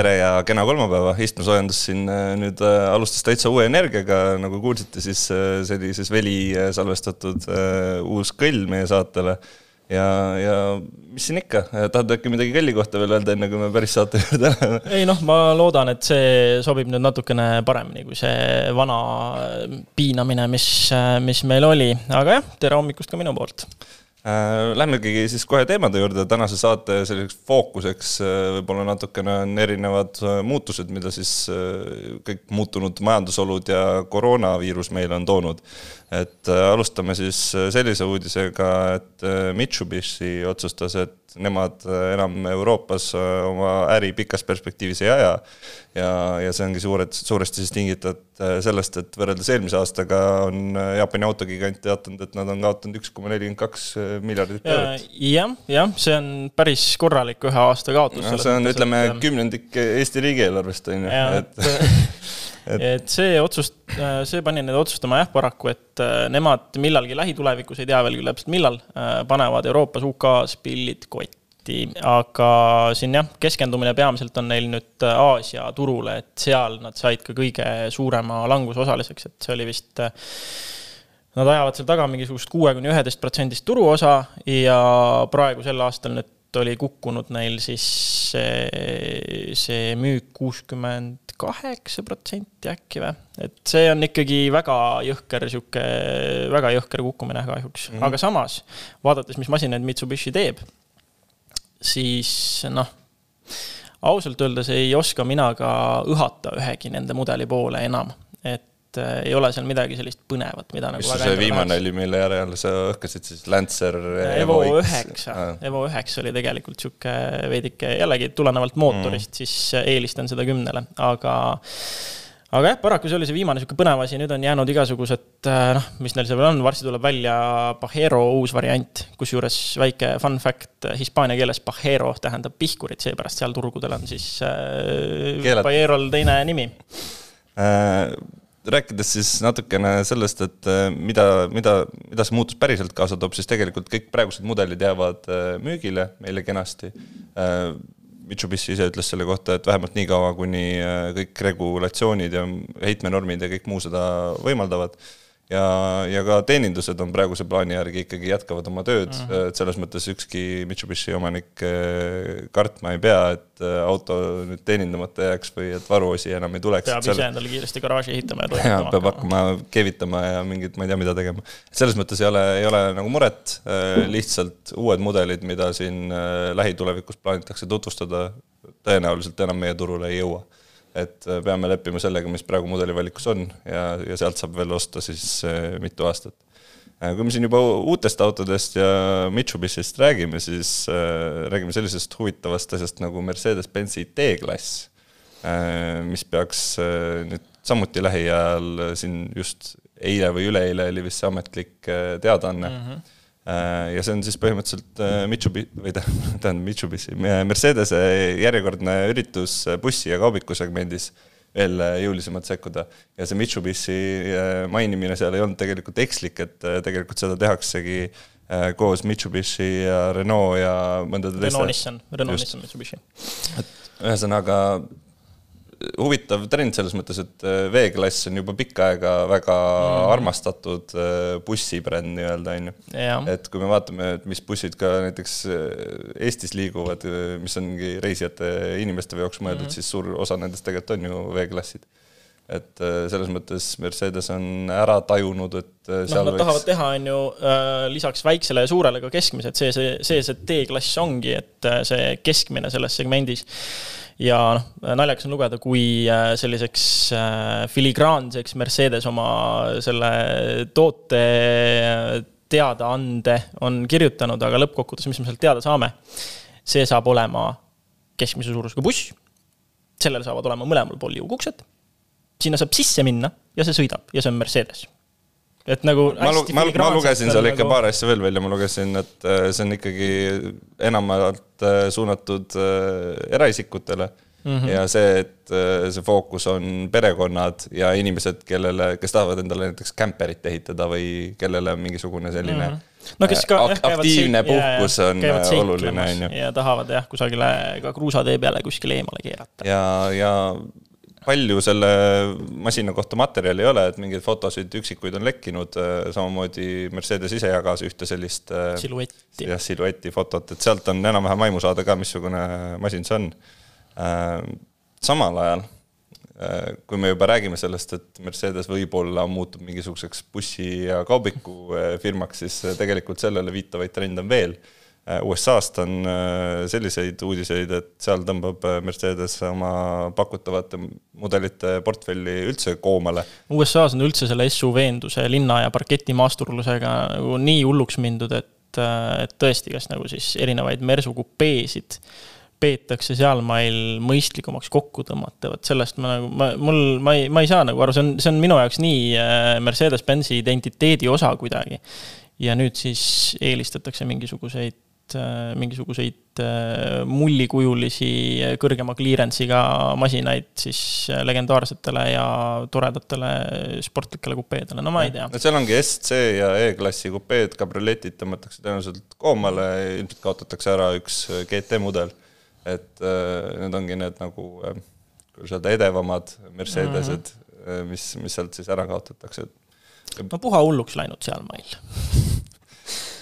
tere ja kena kolmapäeva, istmesoojendus siin äh, nüüd äh, alustas täitsa uue energiaga, nagu kuulsite, siis äh, siis veli salvestatud uus kõll meie saatele. ja, ja mis siin ikka, tahad äkki midagi kõlli kohta veel öelda, enne kui me päris saate juurde läheme? ei noh, ma loodan, et see sobib nüüd natukene paremini kui see vana piinamine, mis, mis meil oli, aga jah, tere hommikust ka minu poolt lähmegi siis kohe teemade juurde, tänase saate selliseks fookuseks äh, võib-olla natukene on erinevad äh, muutused, mida siis kõik muutunud majandusolud ja koroonaviirus meile on toonud. Et alustame siis sellise uudisega, et Mitsubishi otsustas, et nemad enam Euroopas oma äri pikas perspektiivis ei aja ja, ja see ongi suured, suuresti siis tingitud äh, sellest, et võrreldes eelmise aastaga on äh, Jaapani autogigant teatanud, et nad on kaotanud üks koma nelikümmend kaks äh, miljardit eurot. jah, jah, see on päris korralik ühe aasta kaotus no,. see on, ütleme, kümnendik Eesti riigieelarvest, on ju, et et, et see otsus, see pani need otsustama jah, paraku, et nemad millalgi lähitulevikus, ei tea veel küll täpselt millal, panevad Euroopas UK-s pillid kotti. Aga siin jah, keskendumine peamiselt on neil nüüd Aasia turule, et seal nad said ka kõige suurema languse osaliseks, et see oli vist Nad ajavad seal taga mingisugust kuue kuni üheteist protsendist turuosa ja praegu sel aastal nüüd oli kukkunud neil siis see, see müük kuuskümmend kaheksa protsenti äkki või? et see on ikkagi väga jõhker sihuke, väga jõhker kukkumine kahjuks mm, -hmm. aga samas vaadates, mis masinaid Mitsubishi teeb siis noh, ausalt öeldes ei oska mina ka õhata ühegi nende mudeli poole enam, et äh, ei ole seal midagi sellist põnevat, mida mis nagu. mis see viimane oli, mille järel sa õhkasid siis Lancer Evo üheksa, Evo üheksa oli tegelikult sihuke veidike jällegi tulenevalt mootorist mm., siis eelistan seda kümnele, aga aga jah, paraku see oli see viimane sihuke põnev asi, nüüd on jäänud igasugused äh, noh, mis neil seal veel on, varsti tuleb välja Pajero uus variant, kusjuures väike fun fact, hispaania keeles Pajero tähendab pihkurit, seepärast seal turgudel on siis äh, Pajerol teine nimi. Äh rääkides siis natukene sellest, et äh, mida, mida, mida see muutus päriselt kaasa toob, siis tegelikult kõik praegused mudelid jäävad äh, müügile meile kenasti. Mitsubishi ise ütles selle kohta, et vähemalt nii kaua, kuni äh, kõik regulatsioonid ja heitmenormid ja kõik muu seda võimaldavad ja, ja ka teenindused on praeguse plaani järgi ikkagi jätkavad oma tööd mm, -hmm. et selles mõttes ükski Mitsubishi omanik äh, kartma ei pea, et äh, auto nüüd teenindamata jääks või et varuosi enam ei tuleks. peab ise endale kiiresti garaaži ehitama ja toimetama. peab hakkama keevitama ja mingit, ma ei tea, mida tegema. selles mõttes ei ole, ei ole nagu muret, äh, lihtsalt uued mudelid, mida siin lähitulevikus plaanitakse tutvustada, tõenäoliselt enam meie turule ei jõua et äh, peame leppima sellega, mis praegu mudelivalikus on ja, ja sealt saab veel osta siis äh, mitu aastat. Äh, kui me siin juba uutest autodest ja Mitsubishist räägime, siis räägime sellisest huvitavast asjast nagu Mercedes-Benzi T-klass, mis peaks nüüd samuti lähiajal siin just eile või üleeile oli vist see ametlik teadaanne mm. -hmm ja see on siis põhimõtteliselt äh, Mitsubishi, või tähendab Mitsubishi, Mercedese järjekordne üritus bussi ja kaubiku segmendis veel jõulisemalt sekkuda. ja see Mitsubishi äh, mainimine seal ei olnud tegelikult ekslik, et tegelikult seda tehaksegi koos Mitsubishi ja Renault ja mõndade teiste. Renault Nissan, Renault Nissan Mitsubishi. et ühesõnaga huvitav trend selles mõttes, et äh, V-klass on juba pikka aega väga mm. armastatud äh, bussibränd nii-öelda, on ju. et kui me vaatame, et mis bussid ka näiteks äh, Eestis liiguvad, mis ongi reisijate inimeste jaoks mõeldud mm, siis suur osa nendest tegelikult on ju V-klassid et selles mõttes Mercedes on ära tajunud, et noh, nad võiks... tahavad teha, on ju, lisaks väiksele ja suurele ka keskmise, et see, see, see, see D-klass ongi, et see keskmine selles segmendis ja noh, naljakas on lugeda, kui äh, selliseks äh, filigraanseks Mercedes oma selle toote äh, teadaande on kirjutanud, aga lõppkokkuvõttes, mis me sealt teada saame, see saab olema keskmise suurusega buss, sellel saavad olema mõlemal pool liuguksed sinna saab sisse minna ja see sõidab ja see on Mercedes et nagu ma, lu ma, ma lugesin seal ikka nagu... paar asja veel välja, ma lugesin, et äh, see on ikkagi enamalt äh, suunatud äh, eraisikutele mm. -hmm. ja see, et see fookus on perekonnad ja inimesed, kellele, kes tahavad endale näiteks kämperit ehitada või kellele on mingisugune selline mm. -hmm no kes ka ak aktiivne puhkus ja, on oluline, on ju. ja tahavad jah, kusagile ka kruusatee peale kuskile eemale keerata. ja, ja palju selle masina kohta materjali ei ole, et mingeid fotosid üksikuid on lekkinud, äh, samamoodi Mercedes ise jagas ühte sellist äh, siluetti, jah, silueti fotot, et sealt on enam-vähem aimu saada ka, missugune masin see on. Äh, samal ajal, kui me juba räägime sellest, et Mercedes võib-olla muutub mingisuguseks bussi ja kaubiku firmaks, siis tegelikult sellele viitavaid trende on veel USA-st on äh, selliseid uudiseid, et seal tõmbab äh, Mercedes oma pakutavate mudelite portfelli üldse koomale. USA-s on üldse selle SUV-enduse linna ja parketimaasturlusega nagu nii hulluks mindud, et, et tõesti, kas nagu siis erinevaid Mersu kupeesid peetakse sealmail mõistlikumaks kokku tõmmata, vot sellest ma nagu, ma, mul, ma ei, ma ei saa nagu aru, see on, see on minu jaoks nii Mercedes-Benzi identiteedi osa kuidagi. ja nüüd siis eelistatakse mingisuguseid Äh, mingisuguseid äh, mullikujulisi kõrgema clearance'iga masinaid siis äh, legendaarsetele ja toredatele sportlikele kupeedele, no ma ei tea. no seal ongi SC ja E-klassi kupeed, kabrioletid tõmmatakse tõenäoliselt koomale, ilmselt kaotatakse ära üks GT mudel. et need ongi need nagu, kuidas öelda, edevamad Mercedesed mm, -hmm. mis, mis sealt siis ära kaotatakse. no puha hulluks läinud sealmail Äh,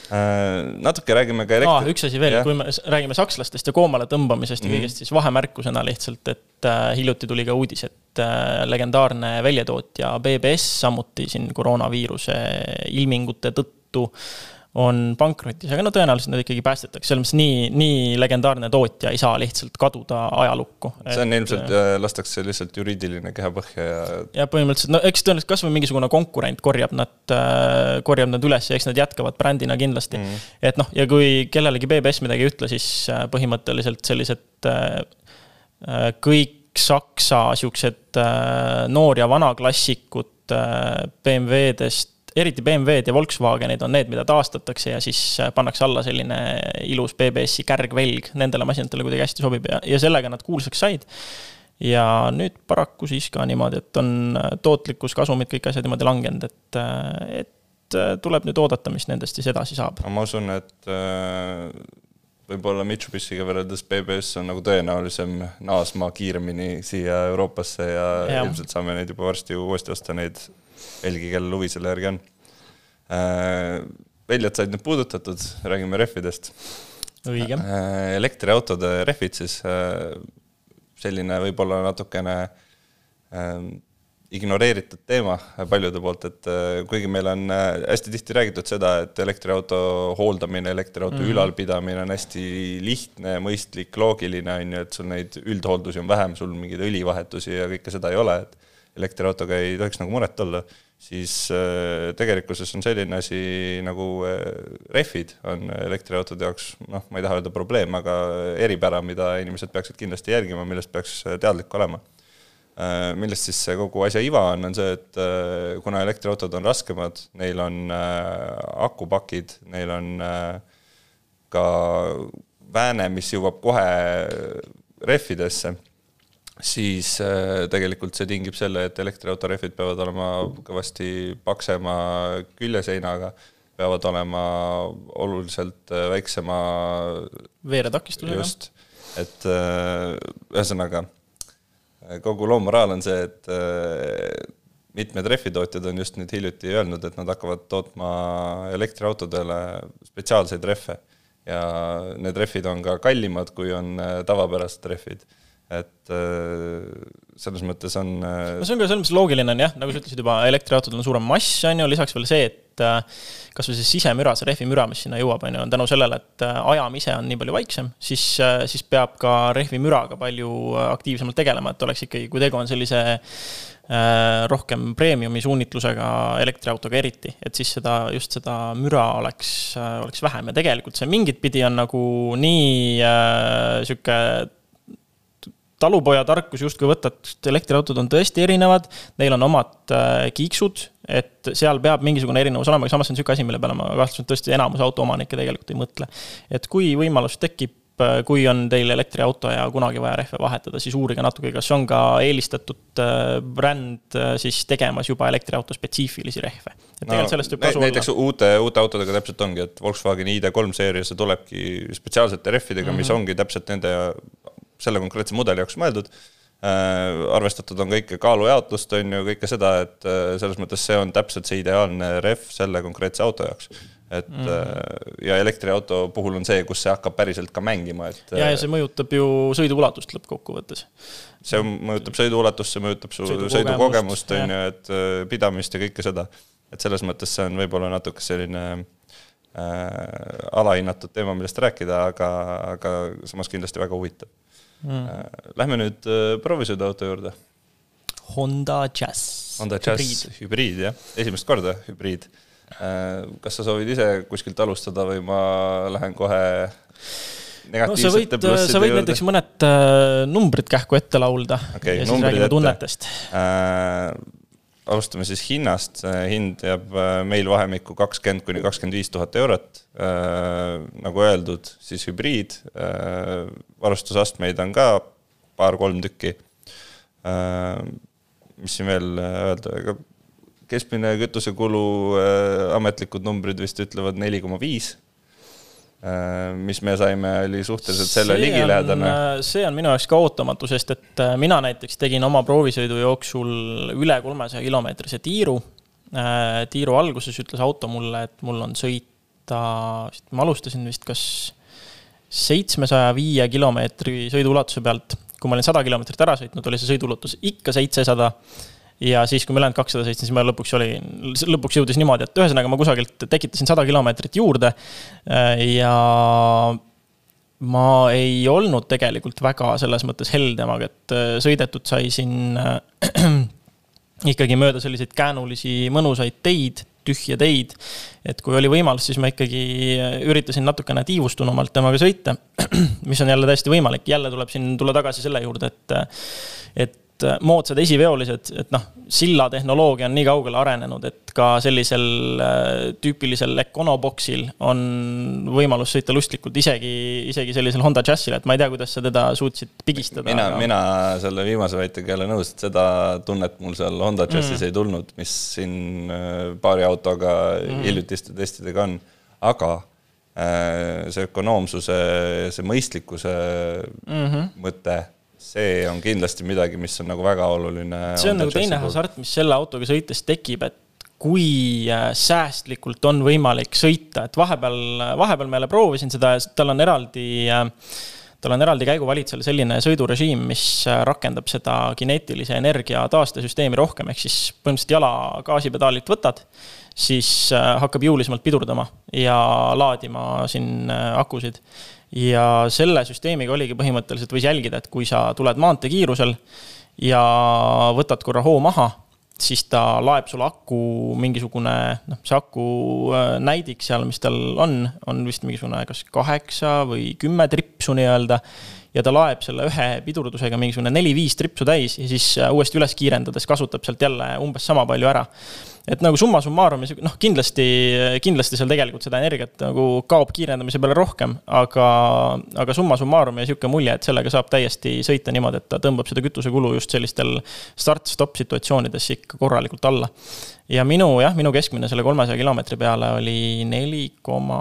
natuke räägime ka elektri- ah,. üks asi veel, kui me räägime sakslastest ja koomale tõmbamisest ja mm. kõigest, siis vahemärkusena lihtsalt, et äh, hiljuti tuli ka uudis, et äh, legendaarne väljatootja BBS samuti siin koroonaviiruse ilmingute tõttu on pankrotis, aga no tõenäoliselt nad ikkagi päästetakse, selles mõttes nii, nii legendaarne tootja ei saa lihtsalt kaduda ajalukku. see on et, ilmselt, äh, lastakse lihtsalt juriidiline kehapõhja ja. ja põhimõtteliselt, no eks tõenäoliselt kasvõi mingisugune konkurent korjab nad, äh, korjab nad üles ja eks nad jätkavad brändina kindlasti mm. et noh, ja kui kellelegi BBS midagi ei ütle, siis äh, põhimõtteliselt sellised kõik Saksa siuksed noor- ja vanaklassikud BMW-dest eriti BMW-d ja Volkswagenid on need, mida taastatakse ja siis äh, pannakse alla selline ilus BBS-i kärgvelg, nendele masinatele kuidagi hästi sobib ja, ja sellega nad kuulsaks said. ja nüüd paraku siis ka niimoodi, et on äh, tootlikkus, kasumid, kõik asjad niimoodi langenud, et, äh, et tuleb nüüd oodata, mis nendest siis edasi saab. ma usun, et võib-olla Mitsubishiga võrreldes BBS on nagu tõenäolisem naasma kiiremini siia Euroopasse ja, ja ilmselt saame neid juba varsti uuesti osta, neid veelgi, kellel huvi selle järgi on. Äh, väljad said nüüd puudutatud, räägime rehvidest. õige. Äh, elektriautode rehvid siis, äh, selline võib-olla natukene ignoreeritud teema paljude poolt, et kuigi meil on hästi tihti räägitud seda, et elektriauto hooldamine, elektriauto mm -hmm. ülalpidamine on hästi lihtne, mõistlik, loogiline, on ju, et sul neid üldhooldusi on vähem, sul mingeid õlivahetusi ja kõike seda ei ole, et elektriautoga ei tohiks nagu muret olla siis äh, tegelikkuses on selline asi nagu äh, rehvid on elektriautode jaoks, noh, ma ei taha öelda probleem, aga eripära, mida inimesed peaksid kindlasti jälgima, millest peaks teadlik olema. Äh, millest siis see kogu asja iva on, on see, et kuna elektriautod on raskemad, neil on akupakid, neil on ka vääne, mis jõuab kohe rehvidesse siis äh, tegelikult see tingib selle, et elektriauto rehvid peavad olema kõvasti paksema küljeseinaga, peavad olema oluliselt äh, väiksema veeretakistusega. just, et äh, ühesõnaga, kogu loo moraal on see, et mitmed rehvitootjad on just nüüd hiljuti öelnud, et nad hakkavad tootma elektriautodele spetsiaalseid rehve. Ja need rehvid on ka kallimad, kui on tavapärased rehvid. Et äh, selles mõttes on. Äh, no see on ka selles mõttes loogiline on jah, nagu sa ütlesid juba, elektriautodel on suurem mass, on ju, lisaks veel see, et äh, kasvõi see sisemüra, see rehvimüra, mis sinna jõuab, on ju, on tänu sellele, et ajam ise on nii palju vaiksem, siis, siis peab ka rehvimüraga palju aktiivsemalt tegelema, et oleks ikkagi, kui tegu on sellise rohkem premiumi suunitlusega elektriautoga eriti, et siis seda, just seda müra oleks, oleks vähem ja tegelikult see mingit pidi on nagu nii äh, sihuke talupoja tarkus justkui võtta, et elektriautod on tõesti erinevad, neil on omad äh, kiiksud, et seal peab mingisugune erinevus olema, aga samas see on niisugune asi, mille peale ma kahtlustan, et tõesti enamus autoomanikke tegelikult ei mõtle. et kui võimalus tekib, äh, kui on teil elektriauto ja kunagi vaja rehve vahetada, siis uurige natuke, kas on ka eelistatud äh, bränd siis tegemas juba elektriauto spetsiifilisi rehve. et tegelikult no, sellest võib kasu olla. näiteks uute, uute autodega täpselt ongi, et Volkswagen ID3 seeria, see tulebki spetsiaalsete rehvidega mm, -hmm. mis mhm. ongi täpselt nende selle konkreetse mudeli jaoks mõeldud äh,. arvestatud on kõike kaalujaotust, on ju, kõike seda, et äh, selles mõttes see on täpselt see ideaalne rehv selle konkreetse auto jaoks et mm -hmm. ja elektriauto puhul on see, kus see hakkab päriselt ka mängima, et. ja, ja see mõjutab ju sõiduulatust lõppkokkuvõttes. see mõjutab sõiduulatust, see mõjutab su sõidukogemust, on ju, et äh, pidamist ja kõike seda. et selles mõttes see on võib-olla natuke selline äh, alahinnatud teema, millest rääkida, aga, aga samas kindlasti väga huvitav mm.. Lähme nüüd äh, proovisõiduauto juurde. Honda Jazz. Honda Jazz hübriid, jah, esimest korda hübriid. Äh, kas sa soovid ise kuskilt alustada või ma lähen kohe no sa võid, sa võid näiteks mõned äh, numbrid kähku ette laulda okay, ja siis räägime tunnetest äh, alustame siis hinnast, hind jääb äh, meil vahemikku kakskümmend kuni kakskümmend viis tuhat eurot. Äh, nagu öeldud, siis hübriid, äh, varustusastmeid on ka paar-kolm tükki. mis siin veel öelda, ega keskmine kütusekulu ametlikud numbrid vist ütlevad neli koma viis mis me saime, oli suhteliselt selle ligilähedane. Äh, see on minu jaoks ka ootamatu, sest et äh, mina näiteks tegin oma proovisõidu jooksul üle kolmesaja kilomeetrise tiiru. tiiru alguses ütles auto mulle, et mul on sõita, ma alustasin vist kas seitsmesaja viie kilomeetri sõiduulatuse pealt. kui ma olin sada kilomeetrit ära sõitnud, oli see sõiduulatus ikka seitsesada ja siis, kui ma ülejäänud kakssada sõitsin, siis ma lõpuks oli, lõpuks jõudis niimoodi, et ühesõnaga ma kusagilt tekitasin sada kilomeetrit juurde. Ja ma ei olnud tegelikult väga selles mõttes heldemaga, et äh, sõidetud sai siin ikkagi mööda selliseid käänulisi mõnusaid teid, tühje teid. et kui oli võimalus, siis ma ikkagi üritasin natukene tiivustunumalt temaga sõita, mis on jälle täiesti võimalik, jälle tuleb siin tulla tagasi selle juurde, et, et et äh, moodsad esiveolised, et noh, sillatehnoloogia on nii kaugele arenenud, et ka sellisel äh, tüüpilisel Econoboksil on võimalus sõita lustlikult isegi, isegi sellisel Honda Jazzil, et ma ei tea, kuidas sa teda suutsid pigistada. mina aga..., mina selle viimase väitega ei ole nõus, et seda tunnet mul seal Honda Jazzis mm. ei tulnud, mis siin äh, paari autoga mm. hiljutiste testidega on, aga see ökonoomsuse, see mõistlikkuse mm -hmm. mõte see on kindlasti midagi, mis on nagu väga oluline. see on nagu teine hasart, mis selle autoga sõites tekib, et kui äh, säästlikult on võimalik sõita, et vahepeal, vahepeal ma jälle proovisin seda ja tal on eraldi äh, tal on eraldi käiguvalitsejal selline sõidurežiim, mis äh, rakendab seda kineetilise energia taastesüsteemi rohkem, ehk siis põhimõtteliselt jala gaasipedaalilt võtad, siis hakkab jõulisemalt pidurdama ja laadima siin akusid ja selle süsteemiga oligi põhimõtteliselt, võis jälgida, et kui sa tuled maanteekiirusel ja võtad korra hoo maha, siis ta laeb sul aku mingisugune, noh, see aku äh, näidik seal, mis tal on, on vist mingisugune kas kaheksa või kümme tripsu nii-öelda. ja ta laeb selle ühe pidurdusega mingisugune neli-viis tripsu täis ja siis äh, uuesti üles kiirendades kasutab sealt jälle umbes sama palju ära et nagu summa summarum, noh, kindlasti, kindlasti seal tegelikult seda energiat nagu kaob kiirendamise peale rohkem, aga, aga summa summarum ja sihuke mulje, et sellega saab täiesti sõita niimoodi, et ta tõmbab seda kütusekulu just sellistel start-stop situatsioonides ikka korralikult alla. ja minu jah, minu keskmine selle kolmesaja kilomeetri peale oli neli koma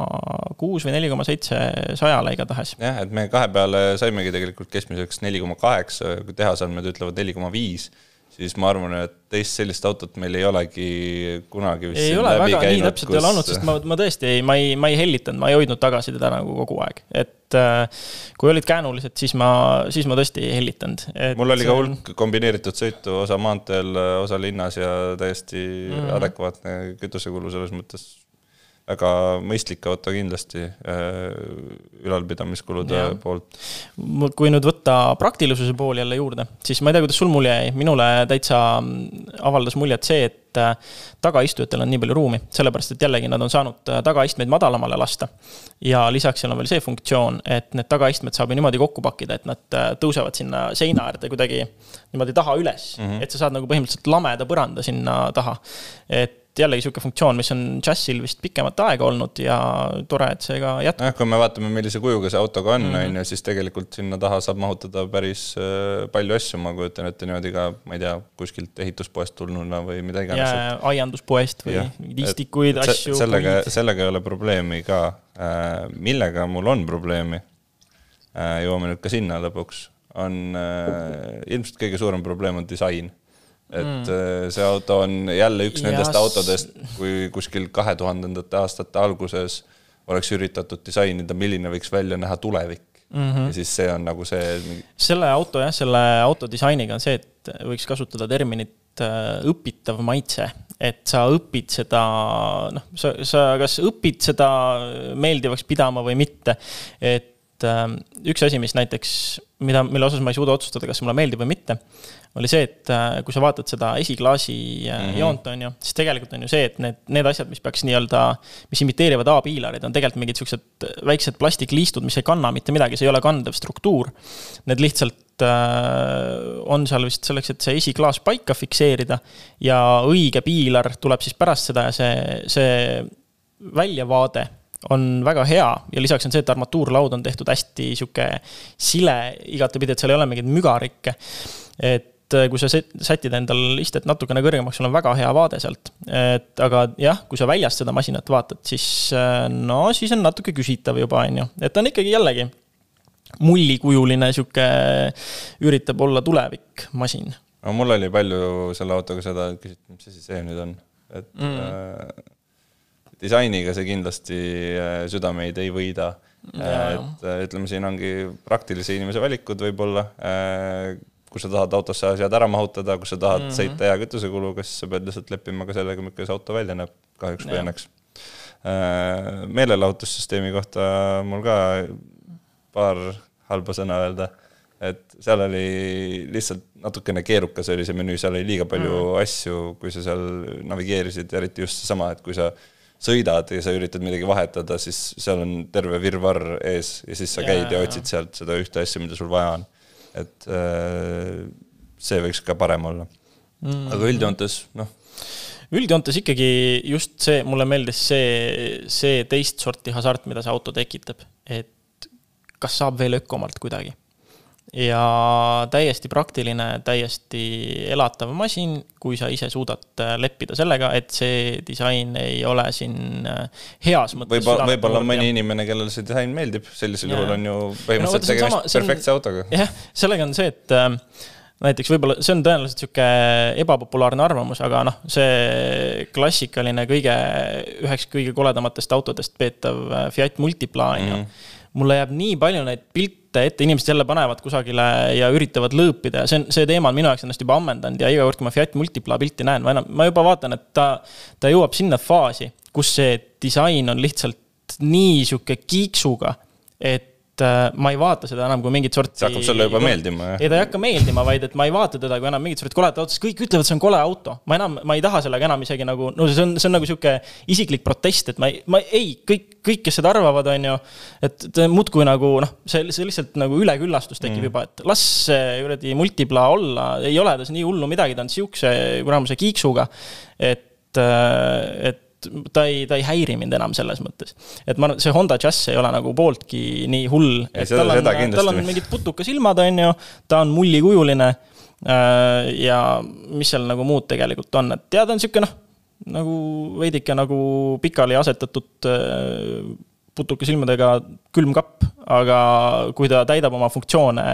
kuus või neli koma seitse sajale igatahes. jah, et me kahe peale saimegi tegelikult keskmiseks neli koma kaheksa, kui tehasandmed ütlevad neli koma viis siis ma arvan, et teist sellist autot meil ei olegi kunagi vist ei ole väga nii täpselt kus... ei ole olnud, sest ma, ma tõesti ei, ma ei, ma ei hellitanud, ma ei hoidnud tagasi teda nagu kogu aeg, et äh, kui olid käänulised, siis ma, siis ma tõesti ei hellitanud. mul oli ka hulk kombineeritud sõitu, osa maanteel, osa linnas ja täiesti mm -hmm. adekvaatne kütusekulu selles mõttes väga mõistlik auto kindlasti äh, ülalpidamiskulude ja. poolt. kui nüüd võtta praktilisuse pool jälle juurde, siis ma ei tea, kuidas sul mulje jäi, minule täitsa avaldas muljet see, et äh, tagaistujatel on nii palju ruumi, sellepärast et jällegi nad on saanud tagaistmeid madalamale lasta. ja lisaks seal on veel see funktsioon, et need tagaistmed saab ju niimoodi kokku pakkida, et nad tõusevad sinna seina äärde kuidagi niimoodi taha üles mm, -hmm. et sa saad nagu põhimõtteliselt lameda põranda sinna taha. et jällegi sihuke funktsioon, mis on Jazzil vist pikemat aega olnud ja tore, et see ka jätkub. jah, kui me vaatame, millise kujuga see auto ka on, mhm. on ju, siis tegelikult sinna taha saab mahutada päris äh, palju asju, ma kujutan ette niimoodi ka, ma ei tea, kuskilt ehituspoest tulnuna või mida iganes. aianduspoest või mingeid istikuid, asju. sellega, sellega ei ole probleemi ka. Äh, millega mul on probleemi, äh, jõuame nüüd ka sinna lõpuks, on ilmselt kõige suurem probleem on disain et mm. see auto on jälle üks ja nendest autodest, kui kuskil kahe tuhandendate aastate alguses oleks üritatud disainida, milline võiks välja näha tulevik mm. -hmm. ja siis see on nagu see. selle auto jah, selle auto disainiga on see, et võiks kasutada terminit äh, õpitav maitse, et sa õpid seda, noh, sa, sa kas õpid seda meeldivaks pidama või mitte. et ähm, üks asi, mis näiteks, mida, mille osas ma ei suuda otsustada, kas mulle meeldib või mitte oli see, et äh, kui sa vaatad seda esiklaasi mm -hmm. joont, on ju, siis tegelikult on ju see, et need, need asjad, mis peaks nii-öelda, mis imiteerivad A-piilareid, on tegelikult mingid siuksed väiksed plastikliistud, mis ei kanna mitte midagi, see ei ole kandev struktuur. Need lihtsalt äh, on seal vist selleks, et see esiklaas paika fikseerida ja õige piilar tuleb siis pärast seda ja see, see väljavaade on väga hea ja lisaks on see, et armatuurlaud on tehtud hästi sihuke sile igatepidi, et seal ei ole mingeid mügarikke. et äh, kui sa sätid endal istet natukene kõrgemaks, sul on väga hea vaade sealt. et aga jah, kui sa väljast seda masinat vaatad, siis äh, no siis on natuke küsitav juba, on ju, et on ikkagi jällegi mullikujuline sihuke, üritab olla tulevik masin. no mul oli palju selle autoga seda, et küsiti, mis asi see nüüd on, et mm. äh, disainiga see kindlasti äh, südameid ei võida. et ütleme, siin ongi praktilise inimese valikud võib-olla äh, kui sa tahad autosse asjad ära mahutada, kui sa tahad mm -hmm. sõita hea kütusekuluga, siis sa pead lihtsalt leppima ka sellega, milline see auto välja näeb, kahjuks või õnneks. Äh, meelelahutussüsteemi kohta mul ka paar halba sõna öelda, et seal oli lihtsalt natukene keerukas oli see menüü, seal oli liiga palju mm. asju, kui sa seal navigeerisid, eriti just seesama, et kui sa sõidad ja sa üritad midagi vahetada, siis seal on terve virvarr ees ja siis sa ja, käid ja otsid sealt seda ühte asja, mida sul vaja on et äh, see võiks ka parem olla. Mm.. aga üldjoontes, noh. üldjoontes ikkagi just see, mulle meeldis see, see teist sorti hasart, mida see auto tekitab, et kas saab veel ökomalt kuidagi ja täiesti praktiline, täiesti elatav masin, kui sa ise suudad äh, leppida sellega, et see disain ei ole siin äh, heas mõttes. võib-olla, võib-olla mõni inimene, kellele see disain meeldib, sellisel juhul on ju põhimõtteliselt no, tegemist perfektse autoga. jah, sellega on see, et äh, näiteks võib-olla see on tõenäoliselt sihuke ebapopulaarne arvamus, aga noh, see klassikaline kõige, üheks kõige koledamatest autodest peetav Fiat Multipla on ju mm mulle jääb nii palju neid pilte ette, inimesed jälle panevad kusagile ja üritavad lõõpida. Ja see on, see teema on minu jaoks ennast juba ammendanud ja iga kord, kui ma Fiat Multipla pilti näen, ma enam, ma juba vaatan, et ta, ta jõuab sinna faasi, kus see disain on lihtsalt nii sihuke kiiksuga, et et äh, ma ei vaata seda enam kui mingit sorti. see hakkab sulle juba meeldima, jah? ei, ta ei hakka meeldima, vaid et ma ei vaata teda kui enam mingit sorti koledat autot, sest kõik ütlevad, see on kole auto. ma enam, ma ei taha sellega enam isegi nagu, no see on, see on nagu sihuke isiklik protest, et ma ei, ma ei, kõik, kõik, kes seda arvavad, on ju. et muudkui nagu noh, see, see lihtsalt nagu üleküllastus tekib mm. juba, et las see kuradi multipla olla, ei ole tas nii hullu midagi, ta on sihukese kuramuse kiiksuga. et, äh, et ta ei, ta ei häiri mind enam selles mõttes. et ma see Honda Jazz ei ole nagu pooltki nii hull. tal on, tal on mingid putukasilmad, on ju, ta on mullikujuline. Äh, ja mis seal nagu muud tegelikult on, et tead, on sihuke noh, nagu veidike nagu pikali asetatud äh, putukasilmadega külmkapp, aga kui ta täidab oma funktsioone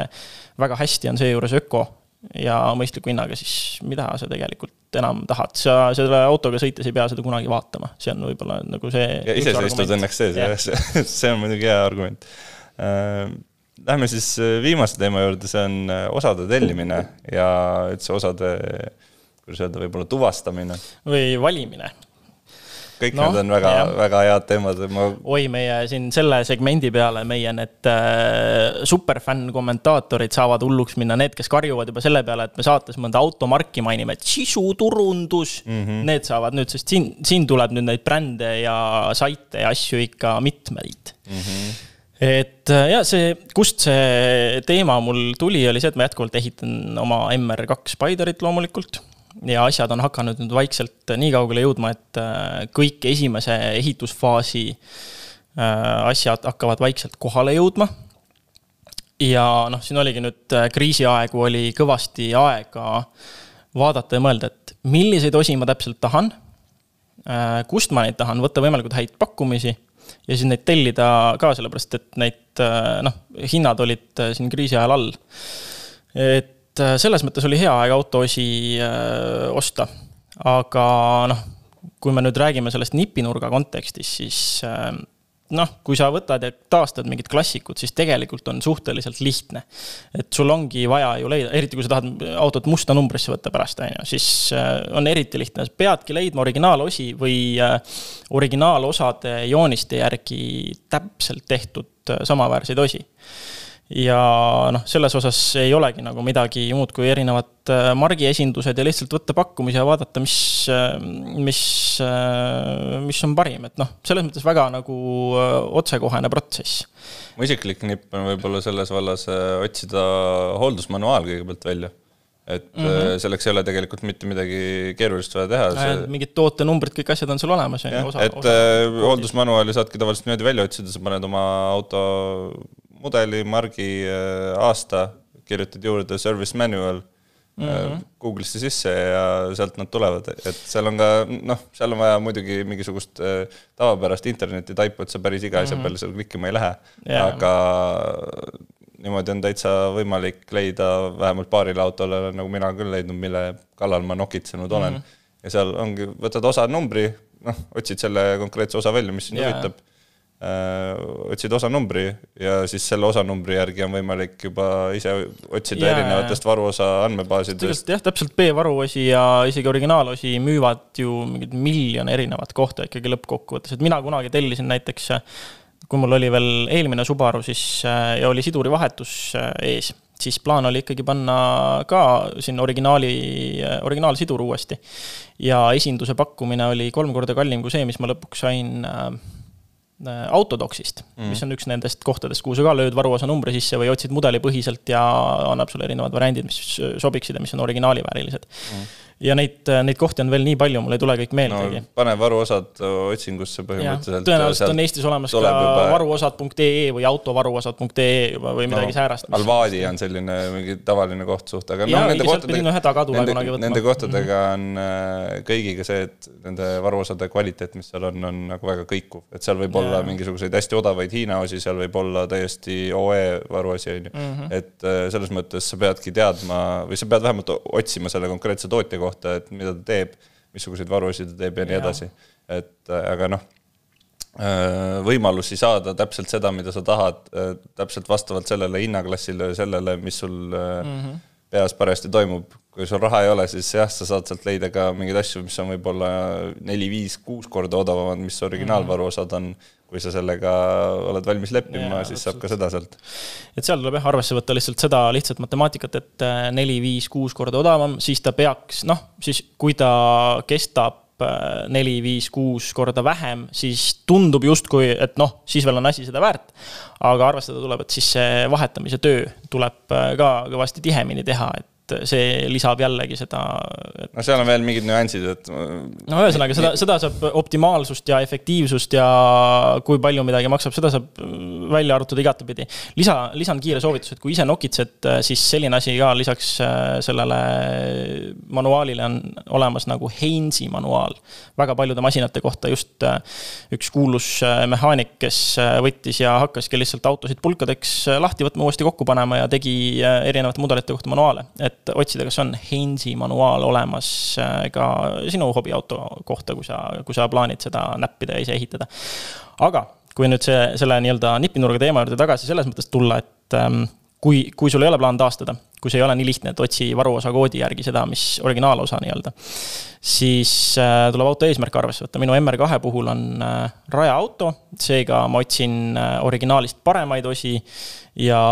väga hästi, on seejuures öko ja mõistliku hinnaga, siis mida sa tegelikult enam tahad, sa selle autoga sõites ei pea seda kunagi vaatama, see on võib-olla nagu see. ja ise sa istud õnneks sees ja see, see on muidugi hea argument äh,. Lähme siis äh, viimase teema juurde, see on äh, osade tellimine ja üldse osade, kuidas öelda, võib-olla tuvastamine. või valimine kõik no, need on väga, väga head teemad, ma. oi, meie siin selle segmendi peale meie need äh, superfänn kommentaatorid saavad hulluks minna, need, kes karjuvad juba selle peale, et me saates mõnda automarki mainime, et sisuturundus mm. -hmm. Need saavad nüüd, sest siin, siin tuleb nüüd neid brände ja saite ja asju ikka mitmeid mm. -hmm et äh, ja see, kust see teema mul tuli, oli see, et ma jätkuvalt ehitan oma MR2 Spiderit loomulikult ja asjad on hakanud nüüd vaikselt nii kaugele jõudma, et äh, kõik esimese ehitusfaasi äh, asjad hakkavad vaikselt kohale jõudma. ja noh, siin oligi nüüd äh, kriisiaegu oli kõvasti aega vaadata ja mõelda, et milliseid osi ma täpselt tahan. kust ma neid tahan, võtta võimalikult häid pakkumisi ja siis neid tellida ka, sellepärast et neid noh, hinnad olid siin kriisi ajal all. et et äh, selles mõttes oli hea aeg autoosi äh, osta. aga noh, kui me nüüd räägime sellest nipinurga kontekstis, siis äh, noh, kui sa võtad ja taastad mingid klassikud, siis tegelikult on suhteliselt lihtne. et sul ongi vaja ju leida, eriti kui sa tahad autot musta numbrisse võtta pärast, on ju, siis on eriti lihtne, peadki leidma originaalosi või originaalosade jooniste järgi täpselt tehtud samaväärseid osi ja noh, selles osas ei olegi nagu midagi muud kui erinevad äh, margiesindused ja lihtsalt võtta pakkumisi ja vaadata, mis, äh, mis, äh, mis on parim, et noh, selles mõttes väga nagu otsekohene protsess. mu isiklik nipp on võib-olla selles vallas otsida hooldusmanuaal kõigepealt välja et mm -hmm. selleks ei ole tegelikult mitte midagi keerulist vaja teha see.... mingid tootenumbrid, kõik asjad on sul olemas. et osa, hooldusmanuaali saadki tavaliselt niimoodi välja otsida, sa paned oma auto mudeli, margi, äh, aasta, kirjutad juurde service manual mm -hmm. Google'isse sisse ja sealt nad tulevad, et seal on ka noh, seal on vaja muidugi mingisugust äh, tavapärast interneti taipu, et sa päris iga asja mm -hmm. peale seal klikkima ei lähe yeah., aga niimoodi on täitsa võimalik leida vähemalt paarile autole, nagu mina küll leidnud, mille kallal ma nokitsenud mm -hmm. olen. ja seal ongi, võtad osa numbri, noh, otsid selle konkreetse osa välja, mis sind yeah. huvitab otsid osanumbri ja siis selle osanumbri järgi on võimalik juba ise otsida yeah. erinevatest varuosa andmebaasidest. jah, täpselt B-varuosi ja isegi originaalosi müüvad ju mingid miljon erinevat kohta ikkagi lõppkokkuvõttes, et mina kunagi tellisin näiteks kui mul oli veel eelmine Subaru, siis äh, ja oli sidurivahetus äh, ees, siis plaan oli ikkagi panna ka sinna originaali, originaalsidur uuesti. ja esinduse pakkumine oli kolm korda kallim kui see, mis ma lõpuks sain Äh, Autodocsist mm., mis on üks nendest kohtadest, kuhu sa ka lööd varuosa numbri sisse või otsid mudelipõhiselt ja annab sulle erinevad variandid, mis sobiksid ja mis on originaaliväärilised mm ja neid, neid kohti on veel nii palju, mul ei tule kõik meeldegi no,. pane varuosad otsingusse põhimõtteliselt. tõenäoliselt on Eestis olemas ka varuosad.ee või autovaruosad.ee juba või midagi no, säärast. Alvaadi on selline mingi tavaline koht suht, aga noh, nende kohtadega, nende, nende kohtadega on äh, kõigiga see, et nende varuosade kvaliteet, mis seal on, on nagu väga kõikuv, et seal võib ja. olla mingisuguseid hästi odavaid Hiina osi, seal võib olla täiesti OE varuosi, on ju. Mhm. et äh, selles mõttes sa peadki teadma või sa pead vähemalt otsima selle konkreetse tootja kohta kohta, et mida ta teeb, missuguseid varusid ta teeb ja nii edasi. et äh, aga noh, äh, võimalusi saada täpselt seda, mida sa tahad, äh, täpselt vastavalt sellele hinnaklassile, sellele, mis sul mm -hmm. peas parajasti toimub. kui sul raha ei ole, siis jah, sa saad sealt leida ka mingeid asju, mis on võib-olla neli, viis, kuus korda odavamad, mis originaalvaruosad on mm, -hmm kui sa sellega oled valmis leppima, siis saab ka seda sealt. et seal tuleb jah arvesse võtta lihtsalt seda lihtsat matemaatikat, et äh, neli, viis, kuus korda odavam, siis ta peaks, noh, siis kui ta kestab äh, neli, viis, kuus korda vähem, siis tundub justkui, et noh, siis veel on asi seda väärt. aga arvestada tuleb, et siis see vahetamise töö tuleb äh, ka kõvasti tihemini teha, et et see lisab jällegi seda et.... no seal on veel mingid nüansid, et. no ühesõnaga seda, seda saab optimaalsust ja efektiivsust ja kui palju midagi maksab, seda saab välja arvutada igatepidi. lisa, lisan kiire soovituse, et kui ise nokitsed, siis selline asi ka lisaks äh, sellele manuaalile on olemas nagu Heinzi manuaal. väga paljude masinate kohta just äh, üks kuulus äh, mehaanik, kes võttis ja hakkaski lihtsalt autosid pulkadeks lahti võtma, uuesti kokku panema ja tegi erinevate mudelite kohta manuaale, et et otsida, kas on Heinzi manuaal olemas äh, ka sinu hobiauto kohta, kui sa, kui sa plaanid seda näppida ja ise ehitada. aga kui nüüd see, selle nii-öelda nipinurga teema juurde tagasi selles mõttes tulla, et ähm, kui, kui sul ei ole plaan taastada, kus ei ole nii lihtne, et otsi varuosa koodi järgi seda, mis originaalosa nii-öelda. siis äh, tuleb auto eesmärk arvesse võtta, minu MR2 puhul on äh, rajaauto, seega ma otsin äh, originaalist paremaid osi ja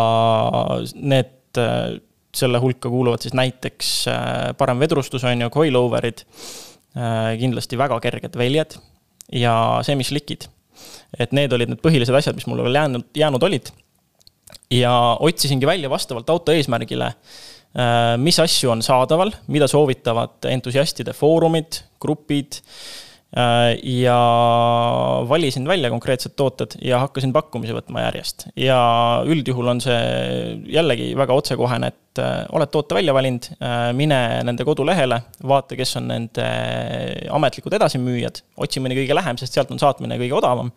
need äh, selle hulka kuuluvad siis näiteks äh, parem vedrustus, on ju, coilover'id, äh, kindlasti väga kerged väljad ja semislikid. et need olid need põhilised asjad, mis mulle veel jäänud, jäänud olid. ja otsisingi välja vastavalt auto eesmärgile, äh, mis asju on saadaval, mida soovitavad entusiastide foorumid, grupid ja valisin välja konkreetsed tooted ja hakkasin pakkumisi võtma järjest. ja üldjuhul on see jällegi väga otsekohene, et äh, oled toote välja valinud, äh, mine nende kodulehele, vaata, kes on nende ametlikud edasimüüjad, otsi mõni kõige lähem, sest sealt on saatmine kõige odavam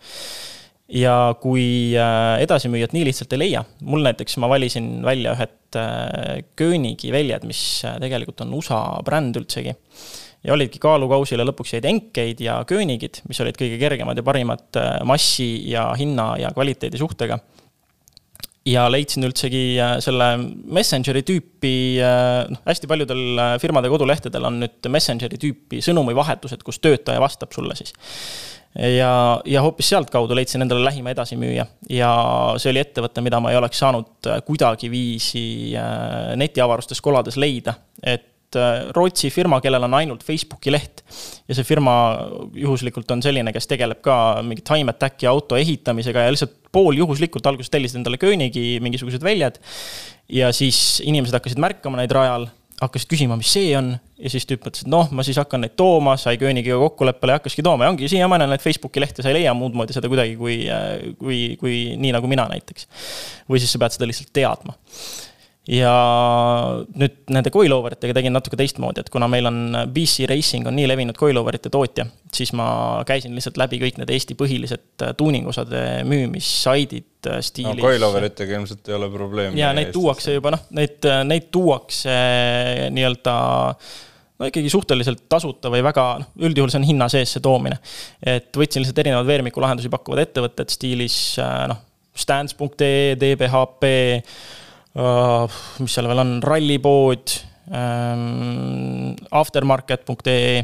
ja kui edasimüüjat nii lihtsalt ei leia, mul näiteks ma valisin välja ühed Köönigi väljad, mis tegelikult on USA bränd üldsegi ja olidki kaalukausile lõpuks jäid enkeid ja köönigid, mis olid kõige kergemad ja parimad äh, massi ja hinna ja kvaliteedi suhtega. ja leidsin üldsegi äh, selle Messengeri tüüpi, äh, noh, hästi paljudel firmade kodulehtedel on nüüd Messengeri tüüpi sõnumivahetused, kus töötaja vastab sulle siis ja, ja hoopis sealtkaudu leidsin endale lähima edasimüüja ja see oli ettevõte, mida ma ei oleks saanud kuidagiviisi netiavarustes kolades leida, et Rootsi firma, kellel on ainult Facebooki leht. ja see firma juhuslikult on selline, kes tegeleb ka mingi time attack'i auto ehitamisega ja lihtsalt pooljuhuslikult alguses tellisid endale Koenigi mingisugused väljad. ja siis inimesed hakkasid märkama neid rajal, hakkasid küsima, mis see on. ja siis tüüp mõtles, et noh, ma siis hakkan neid tooma, sai Koenigiga kokkuleppele ja hakkaski tooma ja ongi siiamaani on neid Facebooki lehte, sa ei leia muud moodi seda kuidagi kui, kui, kui nii nagu mina näiteks. või siis sa pead seda lihtsalt teadma ja nüüd nende coiloveritega tegin natuke teistmoodi, et kuna meil on BC Racing on nii levinud coiloverite tootja, siis ma käisin lihtsalt läbi kõik need Eesti põhilised tuuningosade müümissaidid äh, stiilis. no coiloveritega ilmselt ei ole probleemi. ja neid tuuakse juba noh, neid, neid tuuakse nii-öelda no ikkagi suhteliselt tasuta või väga, noh, üldjuhul see on hinna sees, see toomine. et võtsin lihtsalt erinevaid veermikulahendusi pakkuvad ettevõtted stiilis äh, noh, Stance.ee, DBHP mis seal veel on, rallipood ähm,, aftermarket.ee,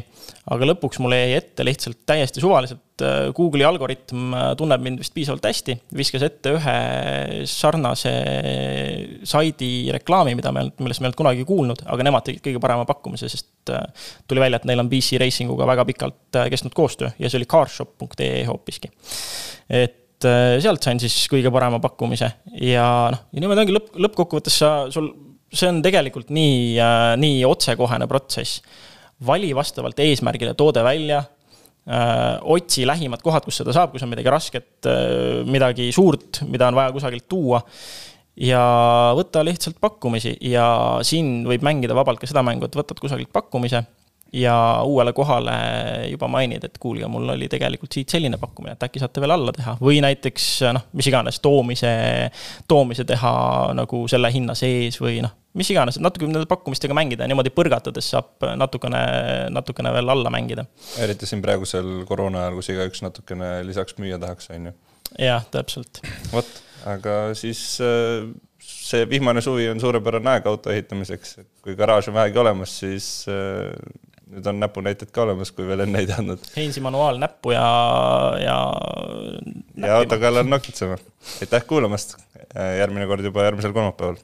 aga lõpuks mulle jäi ette lihtsalt täiesti suvaliselt äh, Google'i algoritm äh, tunneb mind vist piisavalt hästi, viskas ette ühe sarnase saidi reklaami, mida me, millest me ei olnud kunagi kuulnud, aga nemad tegid kõige parema pakkumise, sest äh, tuli välja, et neil on BC Racing uga väga pikalt kestnud koostöö ja see oli carshop.ee hoopiski. et et äh, sealt sain siis kõige parema pakkumise ja noh, ja niimoodi ongi lõpp, lõppkokkuvõttes sa, sul, see on tegelikult nii, äh, nii otsekohene protsess. vali vastavalt eesmärgile toode välja äh,, otsi lähimad kohad, kus seda saab, kui see on midagi rasket midagi suurt, mida on vaja kusagilt tuua ja võta lihtsalt pakkumisi ja siin võib mängida vabalt ka seda mängu, et võtad kusagilt pakkumise ja uuele kohale juba mainid, et kuulge, mul oli tegelikult siit selline pakkumine, et äkki saate veel alla teha või näiteks noh, mis iganes toomise, toomise teha nagu selle hinna sees või noh, mis iganes, natuke nende pakkumistega mängida ja niimoodi põrgatades saab natukene, natukene veel alla mängida. eriti siin praegusel koroona ajal, kus igaüks natukene lisaks müüa tahaks, on ju. jah, täpselt. vot, aga siis äh, see vihmane suvi on suurepärane aeg auto ehitamiseks, kui garaaž on vähegi olemas, siis äh, nüüd on näpunäited ka olemas, kui veel enne ei teadnud. Heinsi manuaal näppu ja, ja. ja auto kallal nokitsema. aitäh kuulamast, järgmine kord juba järgmisel kolmapäeval